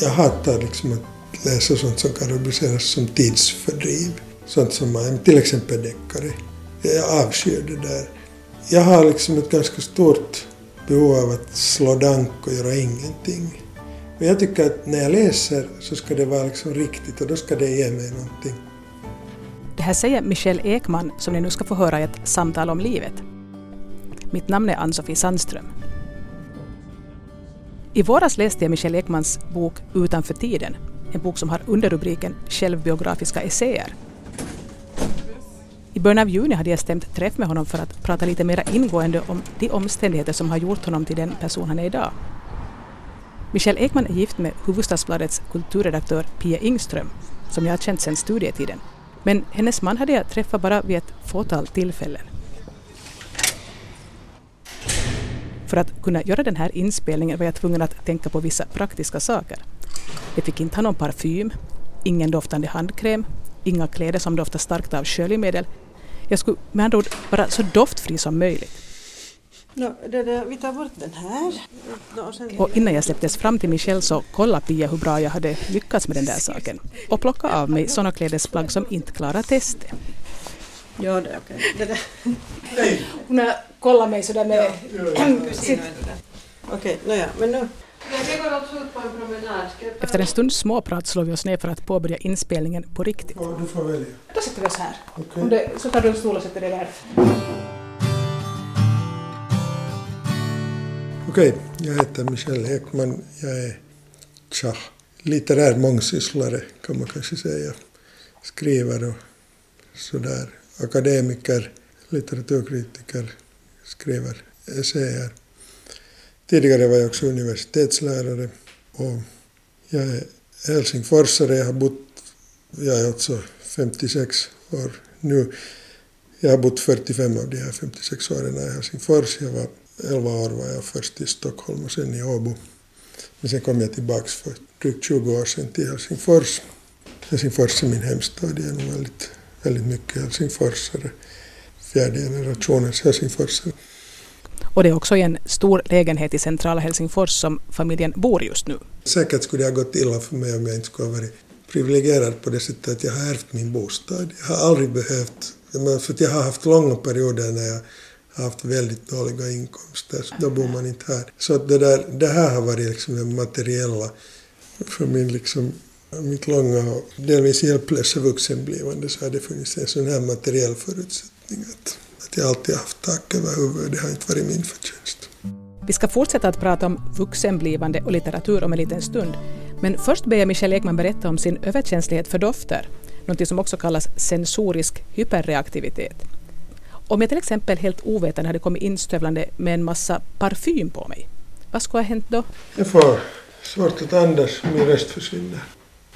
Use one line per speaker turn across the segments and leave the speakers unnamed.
jag hatar liksom att läsa sånt som kan rubriceras som tidsfördriv. Sånt som man, till exempel deckare. Jag avskyr det där. Jag har liksom ett ganska stort behov av att slå dank och göra ingenting. Men jag tycker att när jag läser så ska det vara liksom riktigt och då ska det ge mig någonting.
Det här säger Michelle Ekman som ni nu ska få höra i ett samtal om livet. Mitt namn är Ann-Sofie Sandström. I våras läste jag Michelle Ekmans bok Utanför tiden, en bok som har underrubriken Självbiografiska essäer. I början av juni hade jag stämt träff med honom för att prata lite mer ingående om de omständigheter som har gjort honom till den person han är idag. Michelle Ekman är gift med Hufvudstadsbladets kulturredaktör Pia Ingström, som jag har känt sedan studietiden. Men hennes man hade jag träffat bara vid ett fåtal tillfällen. För att kunna göra den här inspelningen var jag tvungen att tänka på vissa praktiska saker. Jag fick inte ha någon parfym, ingen doftande handkräm, inga kläder som doftar starkt av sköljmedel. Jag skulle med andra ord vara så doftfri som möjligt.
No, det där, vi tar bort den här.
och, sen... och innan jag släpptes fram till Michelle så kollade Pia hur bra jag hade lyckats med den där saken och plockade av mig sådana klädesplagg som inte klarar testet.
Ja, det är okej. Okay.
Hon har kollat mig sådär med...
Okej, okay, nåja, men nu...
Efter en stunds småprat slår vi oss ner för att påbörja inspelningen på riktigt.
Ja, du får välja.
Då sätter vi oss här.
Okay.
Det, så tar du en stol och sätter dig där.
Okej, okay, jag heter Michel Ekman. Jag är tja, litterär mångsysslare kan man kanske säga. Skriver och sådär. Akademiker, litteraturkritiker, skriver essäer. Tidigare var jag också universitetslärare och jag är helsingforsare. Jag har bott, jag är alltså 56 år nu. Jag har bott 45 av de här 56 åren i Helsingfors. Jag var 11 år var jag först i Stockholm och sen i Åbo. Men sen kom jag tillbaka för drygt 20 år sedan till Helsingfors. Helsingfors är min hemstad. Jag är nog väldigt, väldigt mycket helsingforsare. Fjärde generationens helsingforsare.
Och det är också i en stor lägenhet i centrala Helsingfors som familjen bor just nu.
Säkert skulle det ha gått illa för mig om jag inte skulle ha varit privilegierad på det sättet att jag har ärvt min bostad. Jag har aldrig behövt, för jag har haft långa perioder när jag har haft väldigt dåliga inkomster, så då bor man inte här. Så det, där, det här har varit liksom det materiella för min liksom, mitt långa och delvis hjälplösa vuxenblivande så har det funnits en sån här materiell förutsättning att, att jag alltid haft tak över huvudet. Det har inte varit min förtjänst.
Vi ska fortsätta att prata om vuxenblivande och litteratur om en liten stund. Men först ber jag Michelle Ekman berätta om sin överkänslighet för dofter, något som också kallas sensorisk hyperreaktivitet. Om jag till exempel helt ovetande hade kommit instövlande med en massa parfym på mig, vad skulle ha hänt då?
Jag får svårt att andas, min röst försvinner.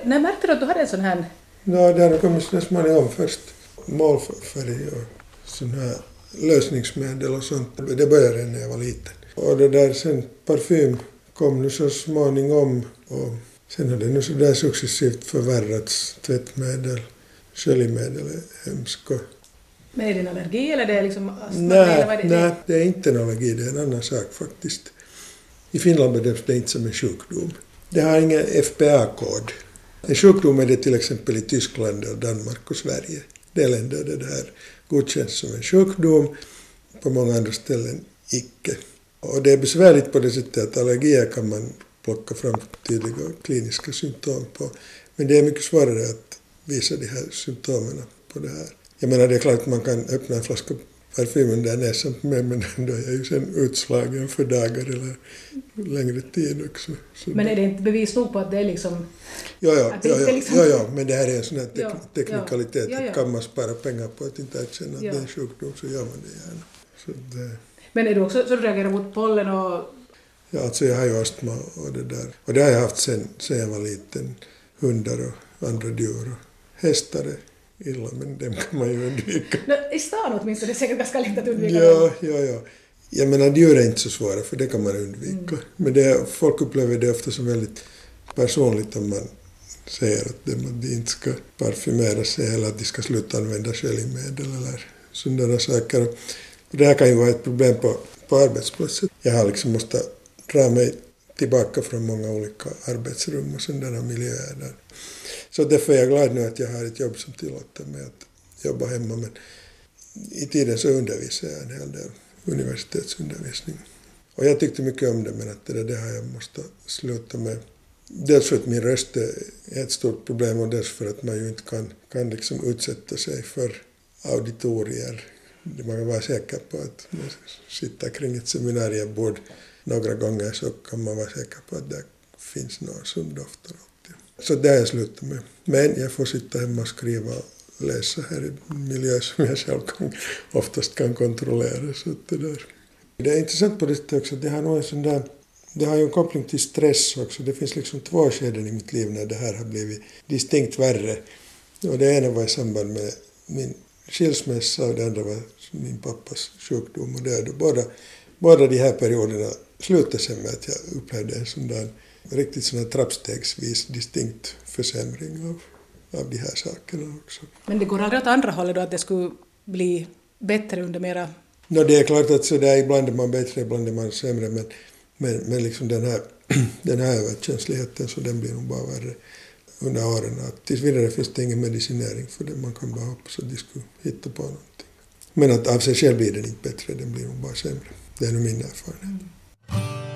När märkte du att du hade en sån här?
Ja, det har kommit så småningom först. Målfärg och sån här lösningsmedel och sånt. Det började när jag var liten. Och det där sen parfym kom nu så småningom och sen har det nu så där successivt förvärrats. Tvättmedel, sköljmedel är hemskt
men är det en allergi eller är det liksom astma?
Nej, det? nej, det är inte en allergi, det är en annan sak faktiskt. I Finland bedöms det inte som en sjukdom. Det har ingen FPA-kod. En sjukdom är det till exempel i Tyskland, och Danmark och Sverige. Det är länder där det här godkänns som en sjukdom, på många andra ställen icke. Och det är besvärligt på det sättet att allergier kan man plocka fram tydliga kliniska symptom på. Men det är mycket svårare att visa de här symptomen på det här. Jag menar det är klart att man kan öppna en flaska parfym under näsan på mig men då är jag ju sen utslagen för dagar eller längre tid också.
Så men är det inte bevis nog på att det är liksom...
Ja, ja, ja, ja, liksom... ja, ja, men det här är en sån här tek teknikalitet. Ja, ja. Kan man spara pengar på att inte erkänna att det är en sjukdom så gör man det gärna. Så det...
Men är du också så du reagerar mot pollen och...
Ja, alltså jag har ju astma och det där. Och det har jag haft sen, sen jag var liten. Hundar och andra djur och hästar illa, men dem kan man ju undvika.
No, I stan åtminstone, det är säkert ganska lätt att undvika
Ja, ja, ja. Jag menar, djur är inte så svåra, för det kan man undvika. Mm. Men det, folk upplever det ofta som väldigt personligt om man säger att de, att de inte ska parfymera sig eller att de ska sluta använda sköljmedel eller sådana saker. Det här kan ju vara ett problem på, på arbetsplatsen. Jag har liksom måste dra mig tillbaka från många olika arbetsrum och sådana miljöer där. Så därför är jag glad nu att jag har ett jobb som tillåter mig att jobba hemma. Men i tiden så undervisar jag en hel del universitetsundervisning. Och jag tyckte mycket om det men att det, där, det har jag måste sluta med. Dels för att min röst är ett stort problem och dels för att man ju inte kan, kan liksom utsätta sig för auditorier. Man kan vara säker på att man sitter kring ett seminariebord några gånger så kan man vara säker på att det finns någon som doftar. Så det har jag slutat med. Men jag får sitta hemma och skriva och läsa här i en miljö som jag själv kan, oftast kan kontrollera. Så det, där. det är intressant på det sättet också, det har nog en sån där det har ju en koppling till stress också. Det finns liksom två skeden i mitt liv när det här har blivit distinkt värre. Och det ena var i samband med min skilsmässa och det andra var min pappas sjukdom och död. Och båda, båda de här perioderna slutade sen med att jag upplevde en sån där riktigt sån här trappstegsvis distinkt försämring av, av de här sakerna också.
Men det går aldrig åt andra hållet då, att det skulle bli bättre under mera...
No, det är klart att så där, ibland är man bättre, ibland är man sämre, men, men, men liksom den här, den här överkänsligheten så den blir nog bara värre under åren. Att tills vidare finns det ingen medicinering för det, man kan bara hoppas att de skulle hitta på någonting. Men att av sig själv blir den inte bättre, den blir nog bara sämre. Det är nog min erfarenhet. Mm.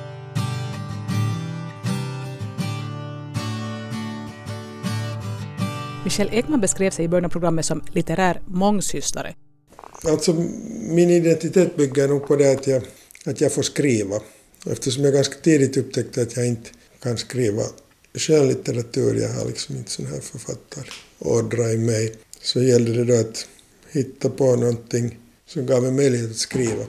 Michel Ekman beskrev sig i början av programmet som litterär mångsysslare.
Alltså, min identitet bygger nog på det att jag, att jag får skriva. Eftersom jag ganska tidigt upptäckte att jag inte kan skriva skönlitteratur, jag har liksom inte sån här författarådra i mig, så gällde det då att hitta på någonting som gav mig möjlighet att skriva.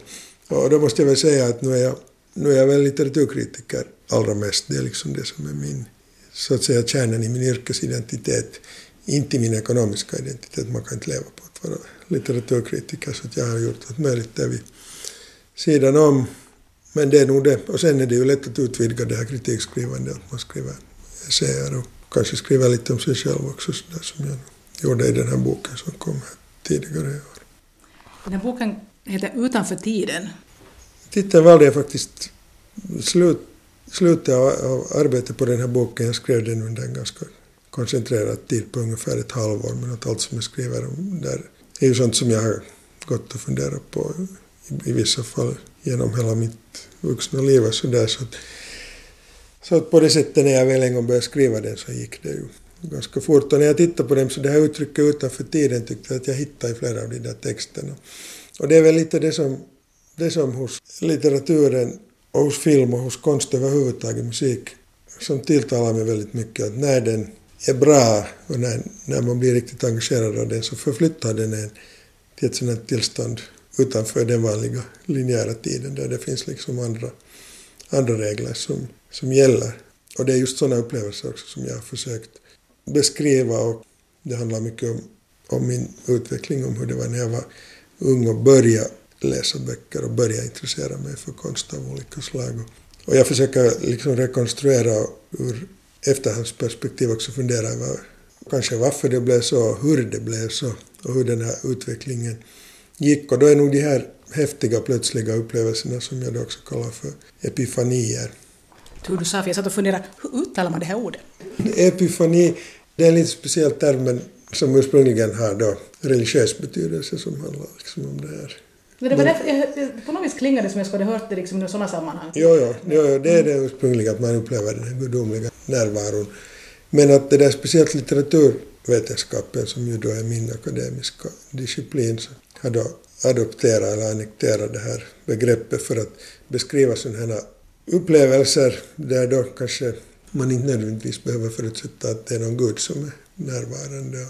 Och då måste jag väl säga att nu är jag, nu är jag väl litteraturkritiker allra mest. Det är liksom det som är min, så att säga, kärnan i min yrkesidentitet inte min ekonomiska identitet. Man kan inte leva på att vara litteraturkritiker så jag har gjort allt möjligt där vid sidan om. Men det är nog det. Och sen är det ju lätt att utvidga det här kritikskrivandet, att man skriver essäer och kanske skriver lite om sig själv också, så där som jag gjorde i den här boken som kom tidigare i år.
Den här boken heter Utanför tiden.
Titeln valde jag faktiskt slut, slutet av arbetet på den här boken. Jag skrev den under en ganska koncentrerad tid på ungefär ett halvår men att allt som jag skriver om där är ju sånt som jag har gått och funderat på i, i vissa fall genom hela mitt vuxna liv och sådär. Så, att, så att på det sättet när jag väl en gång började skriva den så gick det ju ganska fort. Och när jag tittar på dem så det här uttrycket utanför tiden tyckte jag att jag hittade i flera av de där texterna. Och det är väl lite det som, det som hos litteraturen och hos film och hos konst överhuvudtaget, musik, som tilltalar mig väldigt mycket. Att när den är bra och när, när man blir riktigt engagerad av den så förflyttar den en till ett sådant tillstånd utanför den vanliga linjära tiden där det finns liksom andra, andra regler som, som gäller. Och det är just sådana upplevelser också som jag har försökt beskriva och det handlar mycket om, om min utveckling, om hur det var när jag var ung och började läsa böcker och började intressera mig för konst av olika slag. Och jag försöker liksom rekonstruera ur efterhandsperspektiv också fundera över kanske varför det blev så, hur det blev så och hur den här utvecklingen gick. Och då är nog de här häftiga plötsliga upplevelserna som jag då också kallar för epifanier.
Hur du sa, för jag satt och funderade, hur uttalar man det här ordet?
Epifani, det är en lite speciell term som ursprungligen har då religiös betydelse som handlar liksom om det här
men det var därför, på något vis klingade det som jag skulle ha hört det liksom i sådana sammanhang.
Jo, jo, jo, det är det ursprungliga, att man upplever den här gudomliga närvaron. Men att det där speciellt litteraturvetenskapen, som ju då är min akademiska disciplin, har då adopterat eller annekterat det här begreppet för att beskriva sådana här upplevelser där då kanske man inte nödvändigtvis behöver förutsätta att det är någon gud som är närvarande.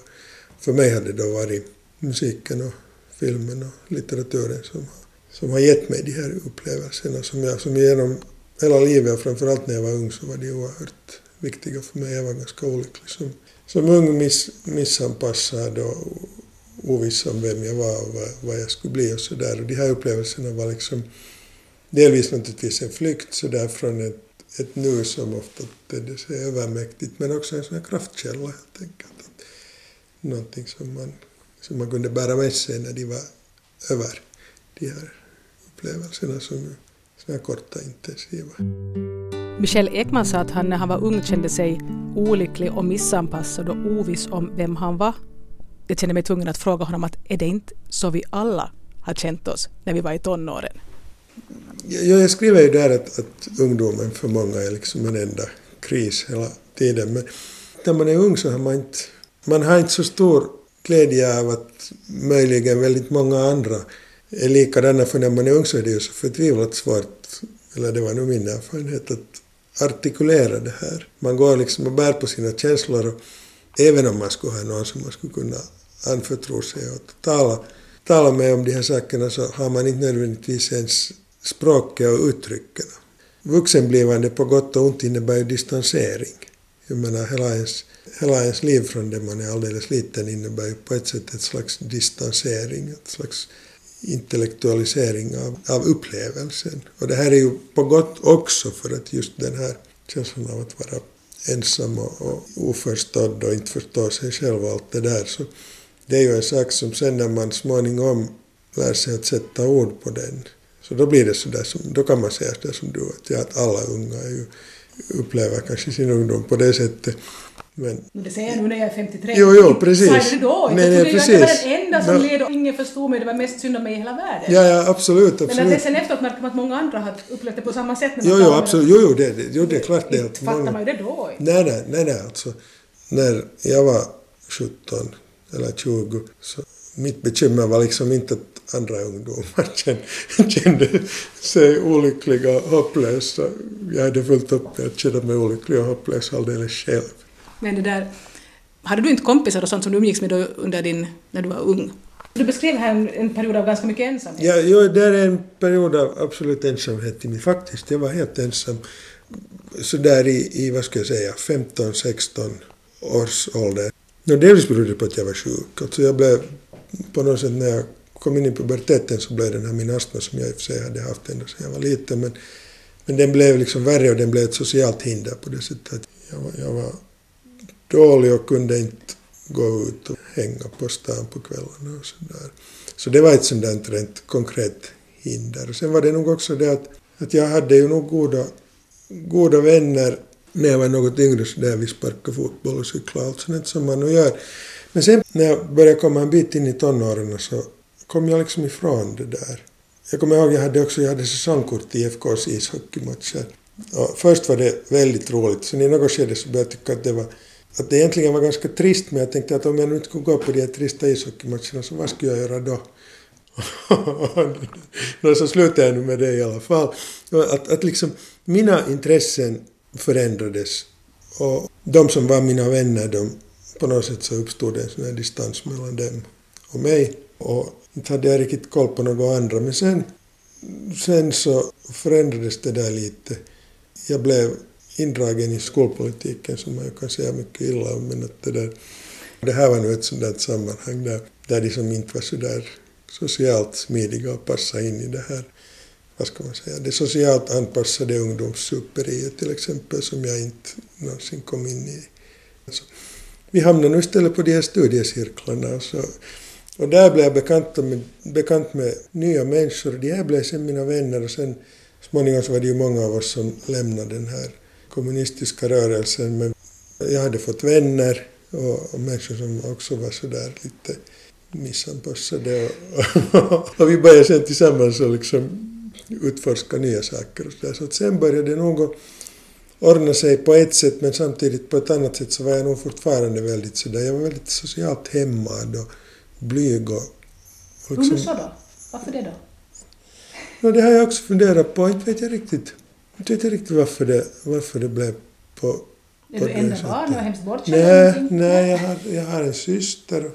För mig hade det då varit musiken och filmen och litteraturen som, som har gett mig de här upplevelserna som jag som genom hela livet och framförallt när jag var ung så var de oerhört viktiga för mig. Jag var ganska olycklig som, som ung, miss, missanpassad och oviss om vem jag var och vad, vad jag skulle bli och så där. Och de här upplevelserna var liksom delvis naturligtvis en flykt så där från ett, ett nu som ofta tedde sig övermäktigt men också en sån här kraftkälla helt enkelt. Någonting som man som man kunde bära med sig när de var över de här upplevelserna som är korta, intensiva.
Michel Ekman sa att han när han var ung kände sig olycklig och missanpassad och oviss om vem han var. Jag kände mig tvungen att fråga honom att är det inte så vi alla har känt oss när vi var i tonåren?
Ja, jag skriver ju där att, att ungdomen för många är liksom en enda kris hela tiden. Men när man är ung så har man inte, man har inte så stor glädje av att möjligen väldigt många andra är likadana. För när man är ung så är det ju så förtvivlat svårt, eller det var nog min erfarenhet, att artikulera det här. Man går liksom och bär på sina känslor och även om man skulle ha någon som man skulle kunna anförtro sig åt tala, tala med om de här sakerna så har man inte nödvändigtvis ens språket och uttrycken. Vuxenblivande på gott och ont innebär ju distansering. Jag menar hela ens, hela ens liv från det man är alldeles liten innebär ju på ett sätt ett slags distansering, ett slags intellektualisering av, av upplevelsen. Och det här är ju på gott också för att just den här känslan av att vara ensam och, och oförstådd och inte förstå sig själv och allt det där. Så det är ju en sak som sen när man småningom lär sig att sätta ord på den, så då blir det sådär som, då kan man säga sådär som du, att, ja, att alla unga är ju, upplever kanske sin ungdom på det sättet.
Men, det säger jag nu när jag är 53.
Jo, jo, precis.
Sa det då?
Nej,
jag
nej,
trodde
precis.
jag var den enda som
No.
led och ingen förstod mig. Det var mest synd om mig i hela världen.
Ja, ja, absolut,
Men att det
absolut.
sen efteråt märker man att många andra har upplevt det på samma sätt. När
Jo, jo, absolut. Jo, jo, det, jo, det är klart det.
Inte
Att
fattar
många,
man ju det då.
nej, nej, nej, nej, alltså. När jag var 17 eller 20 så mitt bekymmer var liksom inte att andra ungdomar kände, sig olyckliga och hopplösa. Jag hade fullt upp med att känna mig olycklig och hopplös alldeles själv.
Men det där, hade du inte kompisar och sånt som du umgicks med under din, när du var ung? Du beskrev här en, en period av ganska mycket ensamhet.
Ja, jo, det är en period av absolut ensamhet i mig. Faktiskt, jag var helt ensam. Så där i, i vad ska jag säga, 15-16 års ålder. No, delvis berodde det på att jag var sjuk. Alltså jag blev, på något sätt när jag kom in i puberteten så blev den här min astma som jag i och för sig hade haft ända sedan jag var liten. Men, men den blev liksom värre och den blev ett socialt hinder på det sättet att jag var, jag var dålig och kunde inte gå ut och hänga på stan på kvällarna och sådär. Så det var ett sånt där rent konkret hinder. Och sen var det nog också det att, att jag hade ju nog goda, goda vänner när jag var något yngre så där vi sparkade fotboll och cyklade och allt sånt som man nu gör. Men sen när jag började komma en bit in i tonåren så kom jag liksom ifrån det där. Jag kommer ihåg jag hade också jag hade säsongkort i IFKs ishockeymatcher. Och först var det väldigt roligt, sen i något skede så började jag tycka att det var att det egentligen var ganska trist, men jag tänkte att om jag nu inte skulle gå på de här trista ishockeymatcherna så vad skulle jag göra då? Nå, så slutade jag nu med det i alla fall. Att, att liksom mina intressen förändrades och de som var mina vänner, de, på något sätt så uppstod det en sån här distans mellan dem och mig. Och inte hade jag riktigt koll på några andra, men sen, sen så förändrades det där lite. Jag blev indragen i skolpolitiken som man ju kan säga mycket illa om, men att det där det här var nu ett sånt där sammanhang där, där de som inte var så där socialt smidiga och passade in i det här, vad ska man säga, det socialt anpassade ungdomssuperiet till exempel som jag inte någonsin kom in i. Alltså, vi hamnade nu istället på de här studiecirklarna och, så, och där blev jag bekant med, bekant med nya människor. De här blev sen mina vänner och sen småningom så var det ju många av oss som lämnade den här kommunistiska rörelsen men jag hade fått vänner och, och människor som också var sådär lite missanpassade och, och vi började sen tillsammans och liksom utforska nya saker och så där. Så att sen började det nog att ordna sig på ett sätt men samtidigt på ett annat sätt så var jag nog fortfarande väldigt sådär, jag var väldigt socialt hämmad och blyg och, och
Hur så då? Varför det då?
No, det har jag också funderat på, inte vet jag riktigt, inte vet jag riktigt varför det, varför det blev på,
Är
på
du
det
enda barn och hemskt bortskämd?
Nej, nej jag, har, jag har en syster.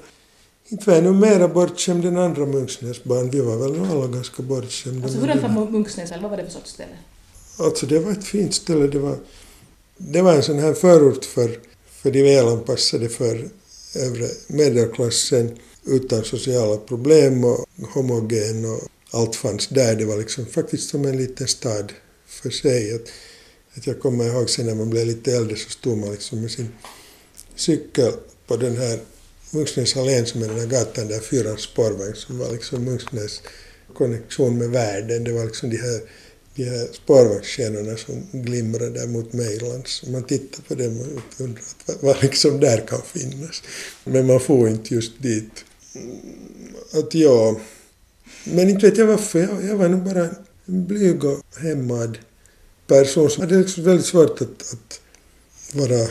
Inte var jag nog mera bortskämd än andra Munksnäsbarn. Vi var väl alla ganska bortskämda.
Alltså
men
hurdant
det
var Munksnäs, vad var det för sorts ställe?
Alltså det var ett fint ställe. Det var, det var en sån här förort för, för de välanpassade för övre medelklassen utan sociala problem och homogen och allt fanns där. Det var liksom faktiskt som en liten stad för sig. Att, att jag kommer ihåg sen när man blev lite äldre så stod man liksom med sin cykel på den här Munksnäs allén som är den här gatan där fyra spårvagn som var liksom Munksnäs konnektion med världen. Det var liksom de här de här spårvagnsstjärnorna som glimrade där mot Mejlands. Man tittade på dem och undrade vad, vad liksom där kan finnas. Men man får inte just dit. Att jag... Men inte vet jag varför. Jag, jag var nog bara en blyg och hämmad person som hade liksom väldigt svårt att, att vara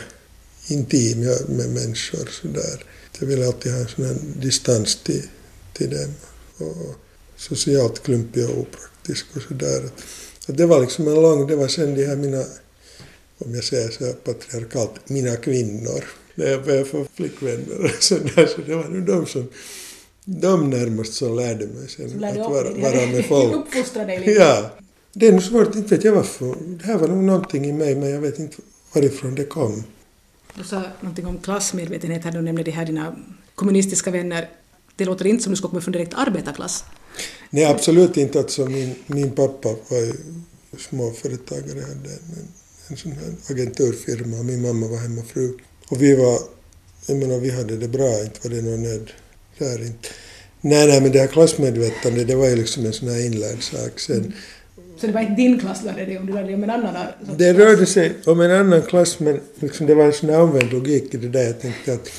intim med människor sådär. Jag ville alltid ha en sån här distans till, till dem. Och socialt klumpig och opraktisk och sådär. Det var liksom en lång, det var sen de här mina, om jag säger så här patriarkalt, mina kvinnor. När jag började få flickvänner och sådär, så det var nu de som de närmast som lärde mig sen
lärde
att vara,
dig.
vara med folk.
Uppfostra dig lite.
Ja. Det är nog svårt, inte vet jag varför. Det här var nog någonting i mig, men jag vet inte varifrån det kom.
Du sa någonting om klassmedvetenhet här, du nämnde de här dina kommunistiska vänner. Det låter inte som du ska komma från direkt arbetarklass.
Nej, absolut inte. Alltså, min, min pappa var ju småföretagare, hade en, en sån här agenturfirma och min mamma var hemmafru. Och vi var, jag menar vi hade det bra, inte var det någon nöd där inte. Nej, nej, men det här klassmedvetandet, det var ju liksom en sån här inlärd sak sen. Mm.
Så det var inte din klass lärde dig om, du lärde dig om en annan
Det rörde sig om en annan klass, men liksom det var en sån här omvänd logik i det där. Jag tänkte att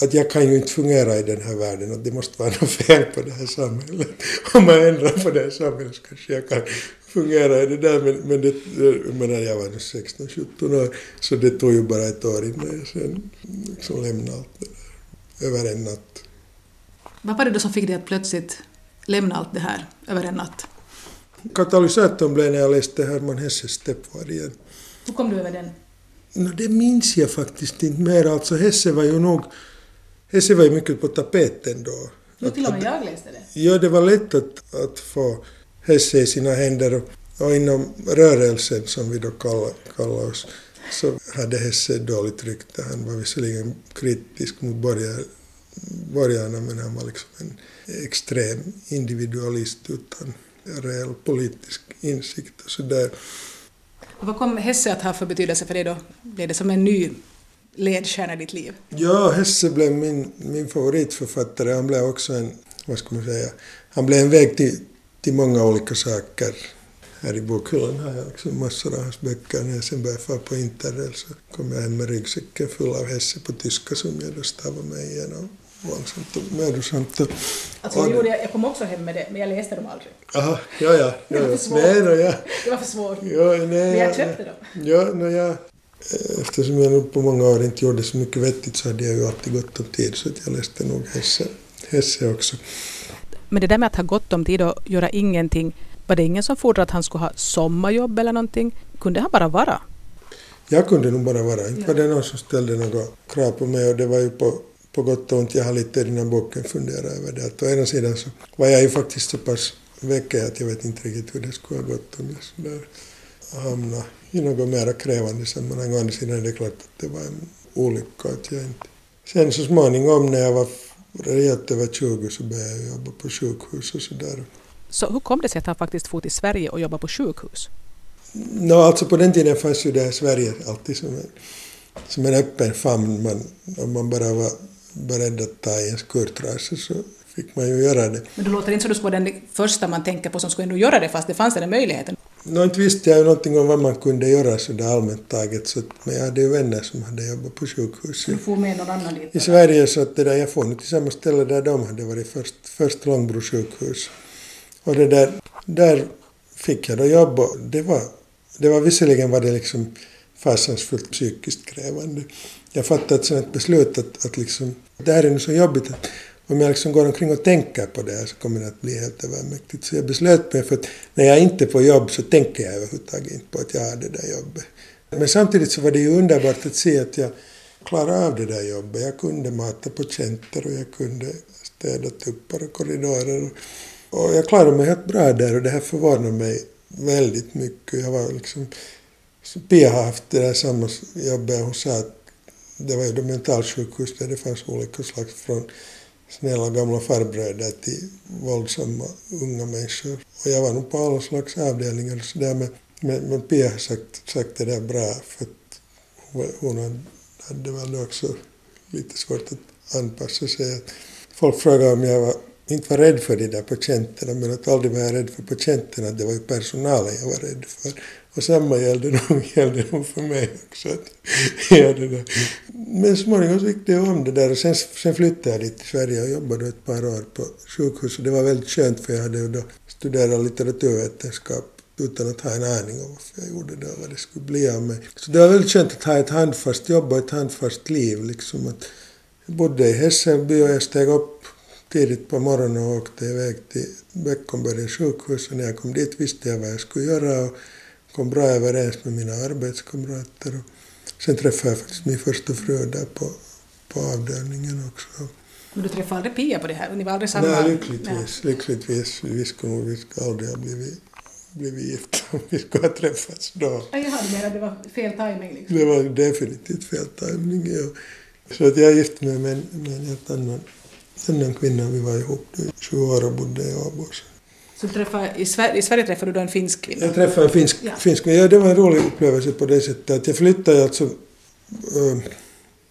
att jag kan ju inte fungera i den här världen, att det måste vara något fel på det här samhället. Om man ändrar på det här samhället så kanske jag kan fungera i det där, men, men det, jag menar, jag var 16-17 år, så det tog ju bara ett år innan jag sen liksom lämnade allt det där, över en natt.
Vad var det då som fick dig att plötsligt lämna allt det här över en natt?
Katalysatorn blev när jag läste Herman Hesses Steppvargen.
Hur kom du över den?
No, det minns jag faktiskt inte mer. Alltså Hesse var ju nog Hesse var ju mycket på tapeten då.
Nu till och med jag läste det.
Ja, det var lätt att, att få Hesse i sina händer och, och inom rörelsen som vi då kallar, kallar oss så hade Hesse dåligt rykte. Han var visserligen kritisk mot borgar, borgarna men han var liksom en extrem individualist utan reell politisk insikt och sådär.
Vad kom Hesse att ha för betydelse för dig då? Blev det som en ny ledstjärna i ditt liv?
Ja, Hesse blev min, min favoritförfattare. Han blev också en, vad ska man säga, han blev en väg till, till många olika saker. Här i bokhyllan har jag också massor av hans böcker. När jag sen började fara på interrail så kom jag hem med ryggsäcken full av Hesse på tyska som jag då stavade mig igenom långsamt och mödosamt.
Alltså jag, gjorde, jag kom också hem med det, men jag läste dem aldrig.
Aha, ja, ja.
Det var för svårt.
Nej, no, ja.
Det var för svårt.
Ja, nej,
men jag köpte dem.
Ja, no, ja. Eftersom jag nog på många år inte gjorde så mycket vettigt så hade jag ju alltid gott om tid så att jag läste nog Hesse, Hesse också.
Men det där med att ha gott om tid och göra ingenting, var det ingen som fordrade att han skulle ha sommarjobb eller någonting? Kunde han bara vara?
Jag kunde nog bara vara. Inte var det någon som ställde några krav på mig och det var ju på, på gott och ont. Jag har lite i den här boken funderat över det. Att å ena sidan så var jag ju faktiskt så pass väckad att jag vet inte riktigt hur det skulle ha gått om jag sådär hamnade i något mer krävande sammanhang. Å andra sidan är det klart att det var en olycka att jag inte... Sen så småningom när jag var rejält över 20 så började jag jobba på sjukhus och sådär.
Så hur kom det sig att han faktiskt for till Sverige och jobbade på sjukhus?
No, alltså på den tiden fanns ju det här Sverige alltid som en, som en öppen famn. Man, om man bara var beredd att ta i en skurtrasa så fick man ju göra det.
Men det låter inte som du skulle vara den första man tänker på som skulle ändå göra det fast det fanns den möjligheten.
Nå, inte visste jag ju någonting om vad man kunde göra så där allmänt taget. Så, men jag hade ju vänner som hade jobbat på sjukhus.
Du får med någon annan dit?
I Sverige så att det där, jag får nu till samma ställe där de hade varit först, först Långbro sjukhus. Och det där, där fick jag då jobb och det var, det var visserligen var det liksom fasansfullt psykiskt krävande. Jag fattade ett sådant beslut att, att liksom, det här är nu så jobbigt att om jag liksom går omkring och tänker på det här så kommer det att bli helt övermäktigt. Så jag beslöt mig för att när jag inte får jobb så tänker jag överhuvudtaget inte på att jag har det där jobbet. Men samtidigt så var det ju underbart att se att jag klarade av det där jobbet. Jag kunde mata patienter och jag kunde städa tuppar och korridorer. Och jag klarade mig helt bra där och det här förvånade mig väldigt mycket. Jag var liksom... Pia har haft det där samma jobbet. Hon sa att det var ju mentalsjukhus där det fanns olika slags från snälla gamla farbröder till våldsamma unga människor. Och jag var nog på alla slags avdelningar och sådär men, men, men Pia har sagt, sagt det där bra för att hon hade väl också lite svårt att anpassa sig. Folk frågade om jag var inte var rädd för de där patienterna men att aldrig var jag rädd för patienterna, det var ju personalen jag var rädd för. Och samma gällde nog, gällde nog för mig också. Att, ja, det där. Men småningom så gick det om det där och sen, sen flyttade jag dit till Sverige och jobbade ett par år på sjukhus och det var väldigt skönt för jag hade ju då studerat litteraturvetenskap utan att ha en aning om varför jag gjorde det och vad det skulle bli av mig. Så det var väldigt skönt att ha ett handfast jobb och ett handfast liv. Liksom att jag bodde i Hässelby och jag steg upp tidigt på morgonen och åkte iväg till Beckomberga sjukhus och när jag kom dit visste jag vad jag skulle göra och kom bra överens med mina arbetskamrater. Och sen träffade jag faktiskt min första fru där på, på avdelningen också.
Men du träffade aldrig Pia på det här? Ni var aldrig samma?
Nej, lyckligtvis. Nej. lyckligtvis. Vi skulle nog vi skulle aldrig ha blivit, blivit gifta om vi skulle ha träffats då.
Ja, jaha, du menar det var fel timing liksom?
Det var definitivt fel timing, ja. Så att jag gifte mig med, med en helt annan, annan kvinna. Vi var ihop i 20 år och bodde i Åbo.
Så du träffade, i, Sverige, I Sverige träffade du då en finsk kvinna?
Jag träffade en finsk, ja. finsk ja, det var en rolig upplevelse på det sättet att jag flyttade alltså... Äh,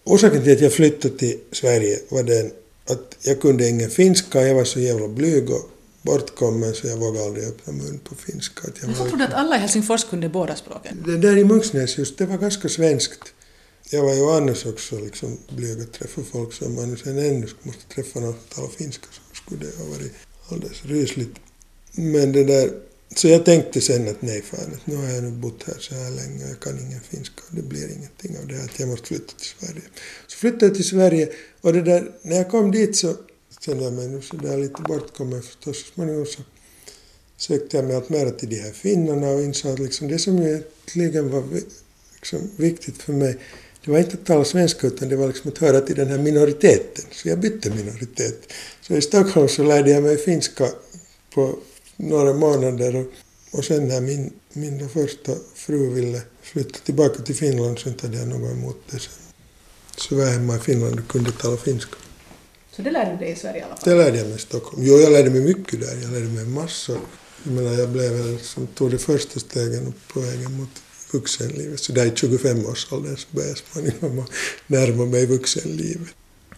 orsaken till att jag flyttade till Sverige var den att jag kunde ingen finska, jag var så jävla blyg och bortkommen så jag vågade aldrig öppna mun på finska. Att
jag jag trodde att alla i Helsingfors kunde båda språken.
Det där i Munksnäs just, det var ganska svenskt. Jag var ju annars också liksom blyg att träffa folk som man sen ännu måste träffa någon som talar finska så skulle det ha varit alldeles rysligt. Men det där, så jag tänkte sen att nej fan, att nu har jag nu bott här så här länge och jag kan ingen finska och det blir ingenting av det här att jag måste flytta till Sverige. Så flyttade jag till Sverige och det där, när jag kom dit så kände jag mig nu sådär lite bortkommen förstås. Så småningom så sökte jag mig allt mer till de här finnarna och insåg att liksom det som egentligen var liksom viktigt för mig det var inte att tala svenska utan det var liksom att höra till den här minoriteten. Så jag bytte minoritet. Så i Stockholm så lärde jag mig finska på några månader och, och sen när min, min första fru ville flytta tillbaka till Finland så inte hade jag något emot det sen. Så var jag hemma i Finland och kunde tala finska.
Så det lärde du dig i Sverige i alla fall?
Det lärde jag mig i Stockholm. Jo, jag lärde mig mycket där. Jag lärde mig massor. Jag menar, jag blev väl som tog de första stegen på vägen mot vuxenlivet. Så där i 25-årsåldern så började jag småningom närma mig vuxenlivet.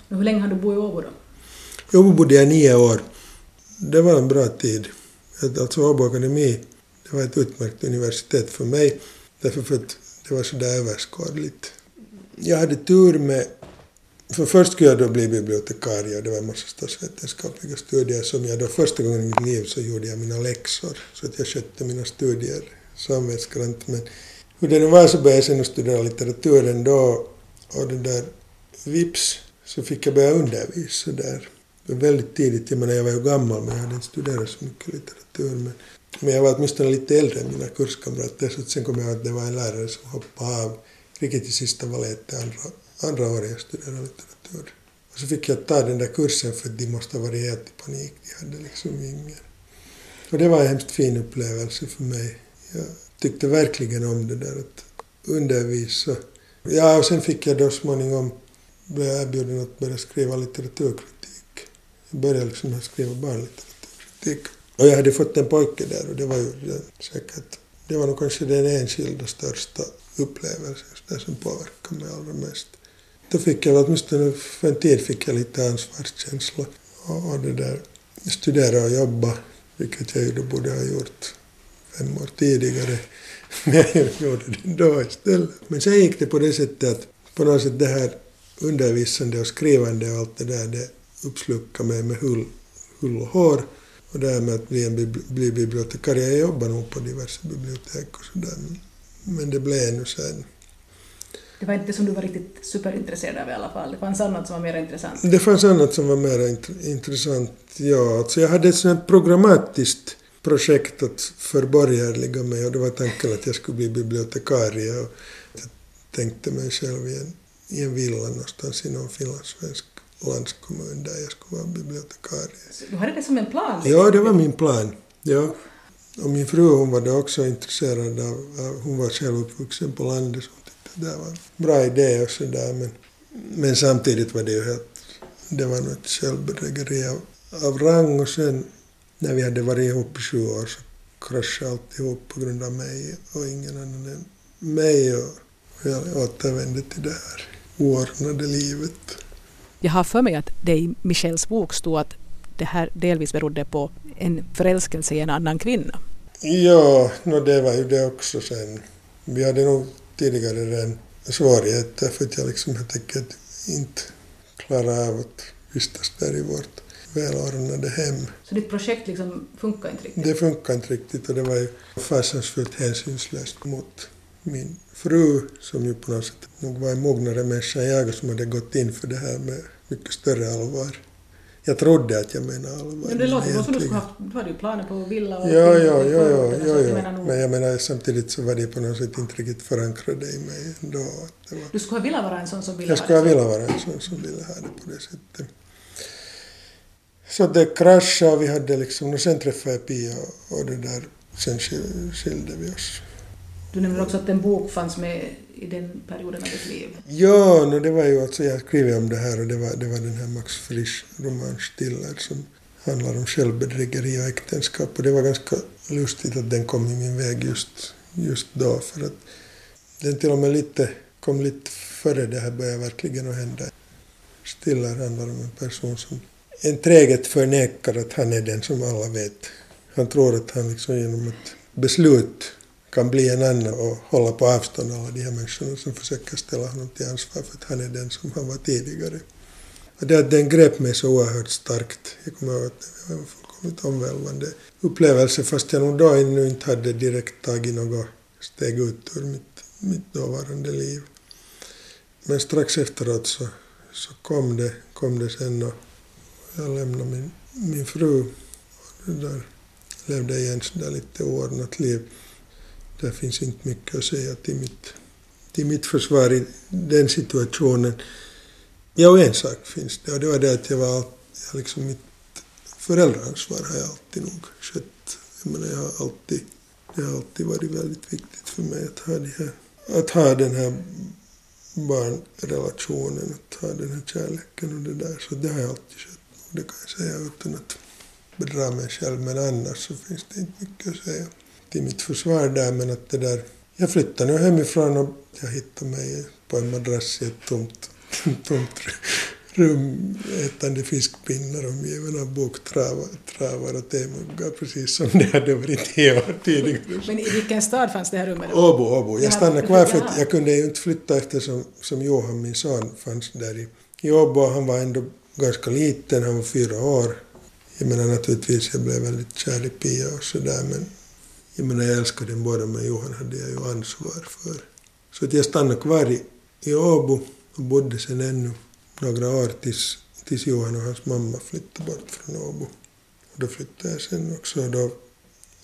Och hur länge har du bott i Åbo då?
I Åbo bodde jag nio år. Det var en bra tid. Alltså Åbo Akademi, det var ett utmärkt universitet för mig, därför för att det var så där överskådligt. Jag hade tur med för först skulle jag då bli bibliotekarie och det var en massa statsvetenskapliga studier som jag då första gången i mitt liv så gjorde jag mina läxor så att jag skötte mina studier samvetsgrant. Men hur det nu var så började jag sen studera litteraturen då och det där vips så fick jag börja undervisa där. Väldigt tidigt, jag menar jag var ju gammal men jag hade inte studerat så mycket litteratur. Men, men jag var åtminstone lite äldre än mina kurskamrater så sen kom jag att det var en lärare som hoppade av riktigt i sista valet andra, andra året jag studerade litteratur. Och så fick jag ta den där kursen för att de måste ha varit helt i panik. De hade liksom ingen... Och det var en hemskt fin upplevelse för mig. Jag tyckte verkligen om det där att undervisa. Ja, och sen fick jag då småningom, blev jag erbjuden att börja skriva litteraturkritik. Jag började liksom skriva barnlitteraturkritik. Och jag hade fått en pojke där och det var ju säkert, det var nog kanske den enskilda största upplevelsen där som påverkade mig allra mest. Då fick jag, åtminstone för en tid fick jag lite ansvarskänsla och, och det där, studera och jobba, vilket jag ju då borde ha gjort fem år tidigare. Men jag gjorde det då istället. Men sen gick det på det sättet att på något sätt det här undervisande och skrivande och allt det där, det uppslukade mig med hull, hull och hår. Och det här med att bli, en, bli bibliotekarie, jag jobbar nog på diverse bibliotek och sådär. Men det blev nu sen.
Det var inte som du var riktigt superintresserad av i alla fall? Det fanns annat som var mer intressant?
Det fanns annat som var mer intressant, ja. Alltså jag hade ett sånt programmatiskt projektet förborgerliga mig och det var tanken att jag skulle bli bibliotekarie. Och jag tänkte mig själv i en, i en villa någonstans i någon finlandssvensk landskommun där jag skulle vara bibliotekarie.
Så du hade det som en plan?
Ja, det var min plan. Ja. Och min fru hon var då också intresserad av, hon var själv uppvuxen på landet så hon tyckte det var en bra idé och sådär men, men samtidigt var det ju helt, det var något självbedrägeri av, av rang och sen när vi hade varit ihop i sju år så kraschade alltihop på grund av mig och ingen annan än mig och jag återvände till det här oordnade livet.
Jag har för mig att det i Michels bok stod att det här delvis berodde på en förälskelse i en annan kvinna.
Ja, no, det var ju det också sen. Vi hade nog tidigare redan svårigheter för att jag liksom helt enkelt inte klarade av att vistas där i vårt välordnade hem.
Så ditt projekt liksom funkar inte riktigt?
Det funkar inte riktigt och det var ju fasansfullt hänsynslöst mot min fru som ju på något sätt nog var en mognare människa än jag som hade gått in för det här med mycket större allvar. Jag trodde att jag menade allvar.
Men det låter som du skulle haft, du hade ju planer på villa och...
Ja, ja, ja, ja, ja, ja. Men jag menar samtidigt så var det på något sätt inte riktigt förankrade i mig ändå.
Var... Du skulle ha velat vara en sån som ville
Jag skulle ha velat vara en sån som ville ha det på det sättet. Så det kraschade och vi hade liksom, och sen träffade jag Pia och det där, sen skilde vi oss.
Du nämnde också att en bok fanns med i den perioden av ditt liv.
Ja, no, det var ju alltså, jag skrev om det här och det var, det var den här Max Frisch roman Stiller som handlar om självbedrägeri och äktenskap och det var ganska lustigt att den kom i min väg just, just då för att den till och med lite, kom lite före det här började verkligen att hända. Stiller handlar om en person som en träget förnekar att han är den som alla vet. Han tror att han liksom genom ett beslut kan bli en annan och hålla på avstånd alla de här människorna som försöker ställa honom till ansvar för att han är den som han var tidigare. Och det att den grep mig så oerhört starkt. Jag kommer ihåg att det var en fullkomligt omvälvande upplevelse fast jag nog då ännu inte hade direkt tagit något steg ut ur mitt, mitt dåvarande liv. Men strax efteråt så, så kom, det, kom det sen och jag lämnade min, min fru och där, levde ett lite oordnat liv. Det finns inte mycket att säga till mitt, till mitt försvar i den situationen. Ja, och en sak finns det och det var det att jag var jag liksom mitt föräldraansvar har jag alltid nog skött. Jag menar, jag har alltid, det har alltid varit väldigt viktigt för mig att ha, det här, att ha den här barnrelationen, att ha den här kärleken och det där. Så det har jag alltid skött. Det kan jag säga utan att bedra mig själv. Men annars så finns det inte mycket att säga till mitt försvar där. Men att det där... Jag flyttade nu hemifrån och jag hittade mig på en madrass i ett tomt, tomt rum ätande fiskpinnar omgiven av boktravar och temuggar precis som det hade varit tio år tidigare.
Men i vilken stad fanns det här rummet?
Åbo, Åbo. Jag stannade kvar för jag kunde ju inte flytta eftersom som Johan, min son, fanns där i, i Åbo. Han var ändå ganska liten, han var fyra år. Jag menar naturligtvis, jag blev väldigt kär i Pia och sådär men jag menar jag älskade dem båda men Johan hade jag ju ansvar för. Så att jag stannade kvar i, i Åbo och bodde sen ännu några år tills, tills Johan och hans mamma flyttade bort från Åbo. Och då flyttade jag sen också och då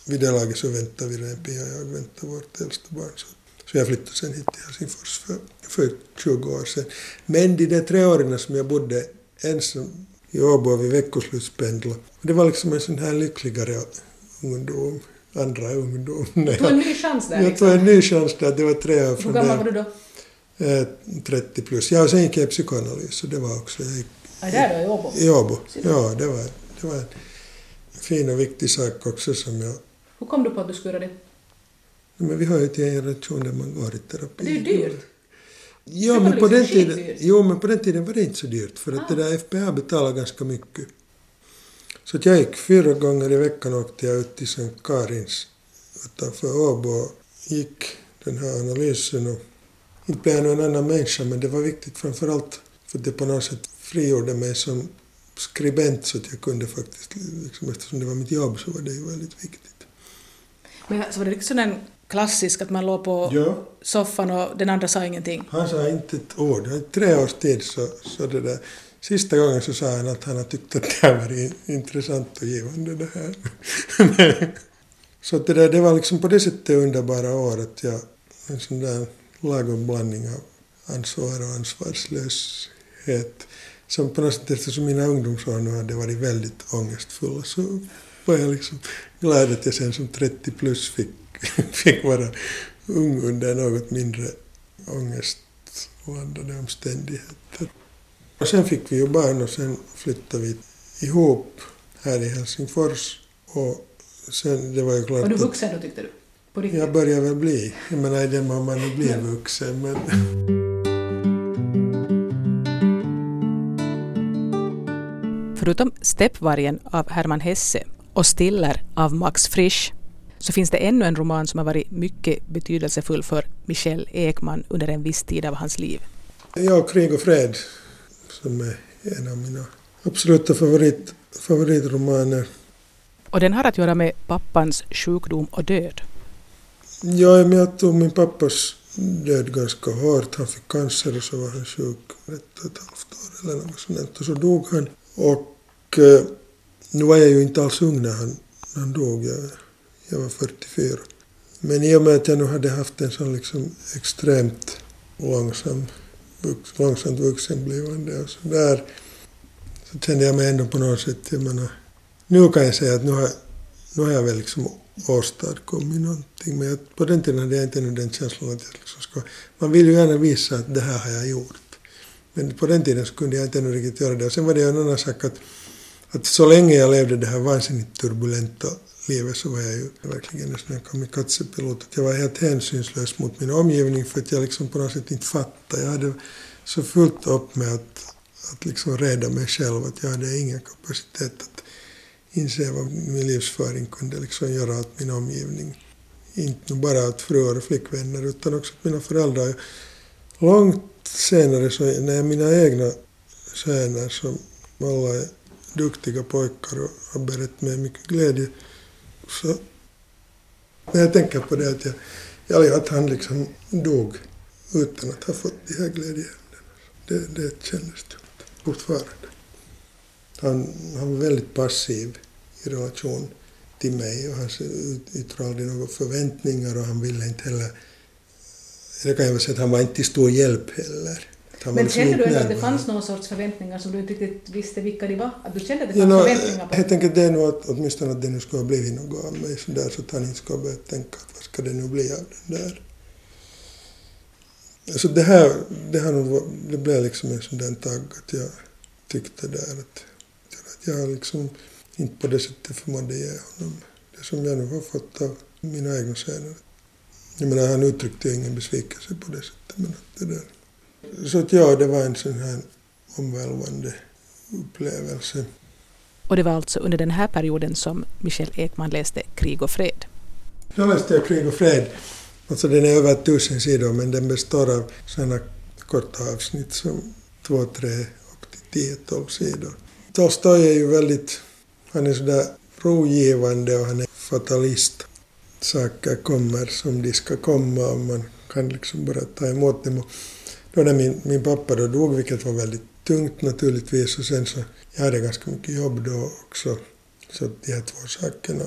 vid det laget så väntade vi redan, Pia och jag väntade vårt äldsta barn. Så, så jag flyttade sen hit till Helsingfors för, för 20 år sedan. Men de där tre åren som jag bodde ensam i Åbo och vi veckoslutspendlade. Det var liksom en sån här lyckligare ungdom, andra ungdom.
Du tog en ny chans där?
Jag tog en ny chans där, det var tre år
från Hur gammal var du då?
30 plus. Ja, och sen gick jag i psykoanalys så det var också... Jag gick,
ja, där då, i Åbo?
I Åbo, ja. Det var, det var en fin och viktig sak också som jag...
Hur kom du på att du skulle göra det?
Men vi har ju till en generation där man går i terapi.
Det är ju dyrt.
Ja, men på, den tiden, jo, men på den tiden var det inte så dyrt för att ah. det där FPA betalade ganska mycket. Så att jag gick fyra gånger i veckan åkte jag ut till Sankt Karins utanför Åbo gick den här analysen och inte blev jag någon annan människa men det var viktigt framför allt för att det på något sätt frigjorde mig som skribent så att jag kunde faktiskt, liksom, eftersom det var mitt jobb så var det ju väldigt viktigt.
Men så var det liksom en klassisk att man låg på ja. soffan och den andra sa ingenting?
Han sa inte ett ord. I tre års tid så, så det där. Sista gången så sa han att han har tyckt att det här var intressant och givande det här. så det, där, det var liksom på det sättet underbara år att jag, en sån där lagom blandning av ansvar och ansvarslöshet. Som på något sätt, eftersom mina ungdomsår nu hade varit väldigt ångestfulla så jag liksom glad att jag sen som 30 plus fick fick vara ung under något mindre ångestladdade omständigheter. Och sen fick vi ju barn och sen flyttade vi ihop här i Helsingfors. Och sen, det var ju klart
Var du vuxen då tyckte du?
På riktigt? Jag börjar väl bli. Jag menar i den mån man nu blir vuxen. Men...
Förutom Steppvargen av Hermann Hesse och Stiller av Max Frisch så finns det ännu en roman som har varit mycket betydelsefull för Michel Ekman under en viss tid av hans liv.
Ja, Krig och fred, som är en av mina absoluta favorit, favoritromaner.
Och den har att göra med pappans sjukdom och död.
Ja, men jag tog min pappas död ganska hårt. Han fick cancer och så var han sjuk ett och ett halvt år eller något sånt och så dog han. Och eh, nu var jag ju inte alls ung när han, när han dog. Jag, jag var 44. Men i och med att jag nu hade haft en sån liksom extremt långsam, vux, långsamt vuxenblivande och så där så kände jag mig ändå på något sätt, jag menar, nu kan jag säga att nu har, nu har jag väl liksom åstadkommit någonting. Men jag, på den tiden hade jag inte den känslan att jag liksom ska... Man vill ju gärna visa att det här har jag gjort. Men på den tiden så kunde jag inte ännu riktigt göra det. Och sen var det en annan sak att, att så länge jag levde det här vansinnigt turbulenta livet så var jag ju verkligen en sån här kamikazepilot. Att jag var helt hänsynslös mot min omgivning för att jag liksom på något sätt inte fattade. Jag hade så fullt upp med att, att liksom rädda mig själv att jag hade ingen kapacitet att inse vad min livsföring kunde liksom göra åt min omgivning. Inte bara åt fruar och flickvänner utan också åt mina föräldrar. Långt senare så när mina egna söner som alla är duktiga pojkar och har berättat mig mycket glädje så när jag tänker på det att, jag, eller att han liksom dog utan att ha fått de här glädjeämnena. Det, det kändes tungt fortfarande. Han, han var väldigt passiv i relation till mig och han yttrade aldrig några förväntningar och han ville inte heller... Det kan jag väl säga att han var inte till stor hjälp heller.
Men kände du att det fanns någon sorts förväntningar som du inte riktigt visste vilka de var? Att du kände att det fanns ja, förväntningar på
Helt enkelt det nog att åtminstone att det nu skulle ha blivit något av mig sådär så att han inte skulle ha börjat tänka att vad ska det nu bli av den där. Alltså det här, det, här nog, det blev liksom en sån där tagg att jag tyckte där att, att jag liksom inte på det sättet förmådde ge honom det som jag nu har fått av mina egna söner. Jag menar, han uttryckte ju ingen besvikelse på det sättet, men att det där så att ja, det var en sån här omvälvande upplevelse.
Och det var alltså under den här perioden som Michel Ekman läste Krig och fred.
Jag läste Krig och fred. Alltså den är över tusen sidor men den består av sådana korta avsnitt som två, tre, upp till tio, tolv sidor. Tolstoj är ju väldigt, han är sådär rogivande och han är fatalist. Saker kommer som de ska komma och man kan liksom bara ta emot dem. Då när min, min pappa då dog, vilket var väldigt tungt naturligtvis, och sen så, jag hade ganska mycket jobb då också, så de här två sakerna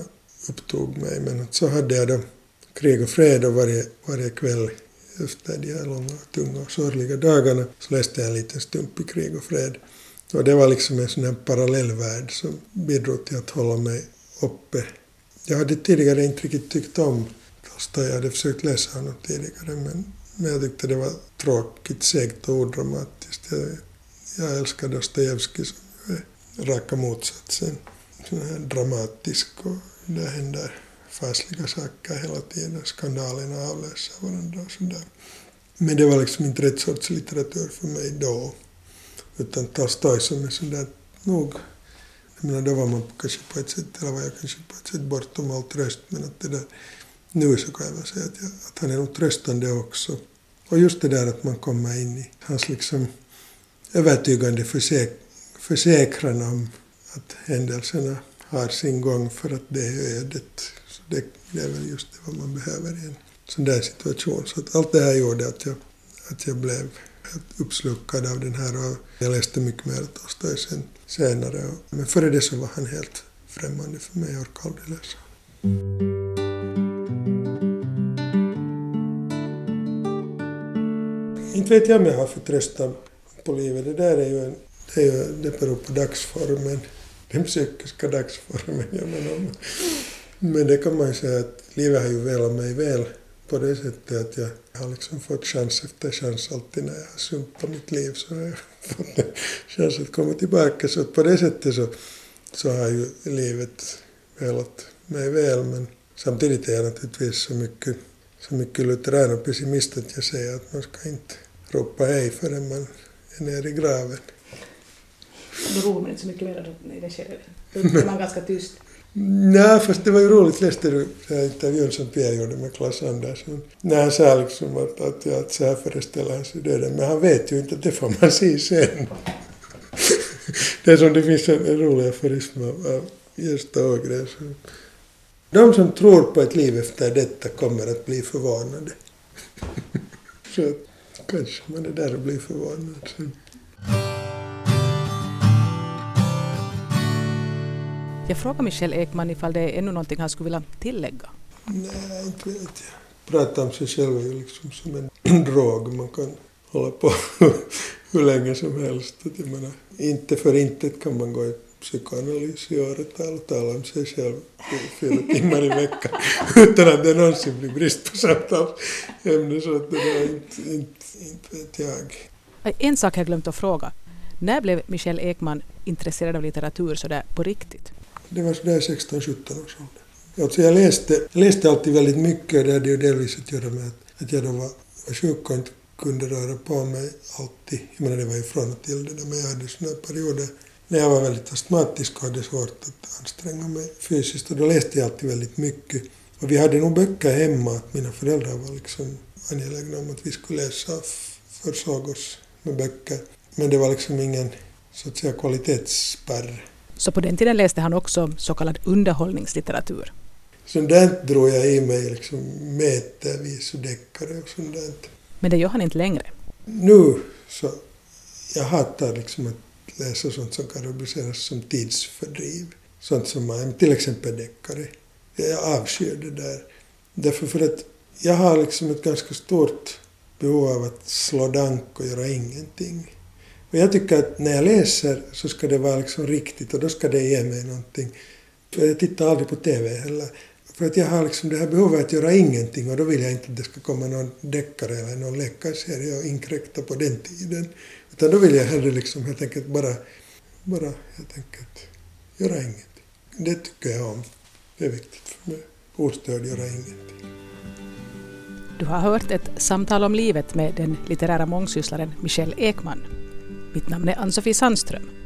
upptog mig. Men så hade jag då krig och fred och varje, varje kväll efter de här långa, tunga och sorgliga dagarna så läste jag en liten stump i krig och fred. Och det var liksom en sån här parallellvärld som bidrog till att hålla mig uppe. Jag hade tidigare inte riktigt tyckt om Tolstoj, jag hade försökt läsa honom tidigare men men jag tyckte det var tråkigt, segt och odramatiskt. Jag, jag älskar Dostojevskij som är raka motsatsen. Sån dramatisk och det händer fasliga saker hela tiden. Skandalerna avlöser varandra och sådär. Men det var liksom inte rätt sorts litteratur för mig då. Utan Tolstoj som är sådär nog jag menar, då var man kanske på ett sätt, eller var jag kanske på ett sätt bortom all tröst, men att det där nu så kan jag väl säga att, jag, att han är nog tröstande också. Och just det där att man kommer in i hans liksom övertygande försäk försäkran om att händelserna har sin gång för att det är ödet. Så det, det är väl just det vad man behöver i en sån där situation. Så att allt det här gjorde att jag, att jag blev helt uppslukad av den här och jag läste mycket mer Tolstoj sen, senare. Men före det så var han helt främmande för mig, jag orkade aldrig läsa Inte vet jag om jag har förtröstan på livet. Det där är ju, en, det, är ju, det beror på dagsformen. Den psykiska dagsformen. Jag menar. Men det kan man ju säga att livet har ju velat mig väl på det sättet att jag har liksom fått chans efter chans alltid när jag har sumpat mitt liv så har jag fått en chans att komma tillbaka. Så på det sättet så, så har ju livet velat mig väl men samtidigt är jag naturligtvis så mycket, så mycket lutheran och pessimist att jag säger att man ska inte ropa hej förrän man är nere i graven.
då roar man inte så mycket mer i det skedet. Då är man ganska tyst.
Nej, fast det var ju roligt. Läste du intervjun som Pierre gjorde med Klas Andersson? När han sa liksom att, att, att så här föreställer han sig döden. Men han vet ju inte att det får man se sen. det är som det finns en, rolig aforism av, Gösta Ågren. De som tror på ett liv efter detta kommer att bli förvånade. så kanske man är där och blir förvånad sen.
Jag frågar Michel Ekman ifall det är ännu någonting han skulle vilja tillägga.
Nej, inte vet jag. Prata om sig själv är liksom som en drog. Man kan hålla på hur länge som helst. Jag menar, inte för intet kan man gå i psykoanalys i åratal och tala om sig själv fyra timmar i veckan utan att det någonsin blir brist på samtalsämne. Så att det var inte, inte, inte vet jag.
En sak har jag glömt att fråga. När blev Michel Ekman intresserad av litteratur sådär på riktigt?
Det var sådär 16-17 års ålder. Alltså jag läste, läste alltid väldigt mycket och det hade ju delvis att göra med att, att jag då var, var sjuk och inte kunde röra på mig alltid. Jag menar det var ju från och till det där, men jag hade sådana perioder när jag var väldigt astmatisk och hade svårt att anstränga mig fysiskt och då läste jag alltid väldigt mycket. Och vi hade nog böcker hemma, att mina föräldrar var liksom angelägna om att vi skulle läsa, försåg oss med böcker. Men det var liksom ingen så att säga kvalitetsspärr.
Så på den tiden läste han också så kallad underhållningslitteratur?
Sånt där drog jag i mig liksom metervis och deckare och sånt där.
Men det gör han inte längre?
Nu så, jag hatar liksom att läsa sånt som kan rubriceras som tidsfördriv. Sånt som man, till exempel deckare. Jag avskyr det där. Därför för att jag har liksom ett ganska stort behov av att slå dank och göra ingenting. Och jag tycker att när jag läser så ska det vara liksom riktigt och då ska det ge mig någonting. För jag tittar aldrig på TV heller. För att jag har liksom det här behovet att göra ingenting och då vill jag inte att det ska komma någon deckare eller någon läkarserie och inkräkta på den tiden. Utan då vill jag hellre liksom helt enkelt bara, bara helt enkelt göra ingenting. Det tycker jag om. Det är viktigt för mig. Ostörd göra ingenting.
Du har hört ett samtal om livet med den litterära mångsysslaren Michelle Ekman. Mitt namn är Ann-Sofie Sandström.